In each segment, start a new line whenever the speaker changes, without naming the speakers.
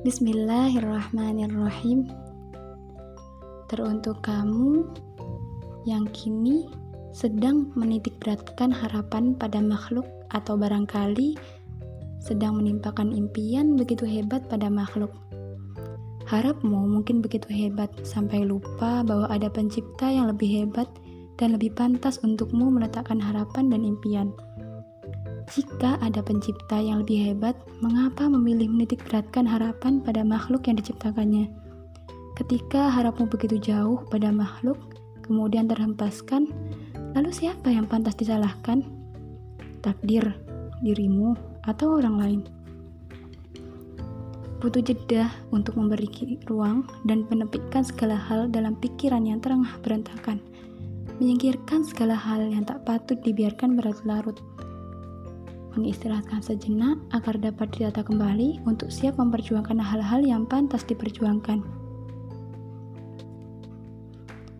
Bismillahirrahmanirrahim. Teruntuk kamu yang kini sedang menitik beratkan harapan pada makhluk atau barangkali sedang menimpakan impian begitu hebat pada makhluk. Harapmu mungkin begitu hebat sampai lupa bahwa ada pencipta yang lebih hebat dan lebih pantas untukmu meletakkan harapan dan impian. Jika ada pencipta yang lebih hebat, mengapa memilih menitik beratkan harapan pada makhluk yang diciptakannya? Ketika harapmu begitu jauh pada makhluk, kemudian terhempaskan, lalu siapa yang pantas disalahkan? Takdir, dirimu, atau orang lain? Butuh jeda untuk memberi ruang dan menepikkan segala hal dalam pikiran yang terengah berantakan, menyingkirkan segala hal yang tak patut dibiarkan berlarut-larut mengistirahatkan sejenak agar dapat ditata kembali untuk siap memperjuangkan hal-hal yang pantas diperjuangkan.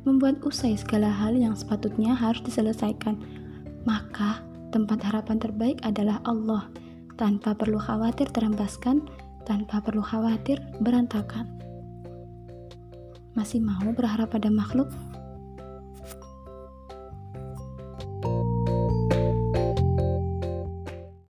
Membuat usai segala hal yang sepatutnya harus diselesaikan, maka tempat harapan terbaik adalah Allah, tanpa perlu khawatir terempaskan, tanpa perlu khawatir berantakan. Masih mau berharap pada makhluk?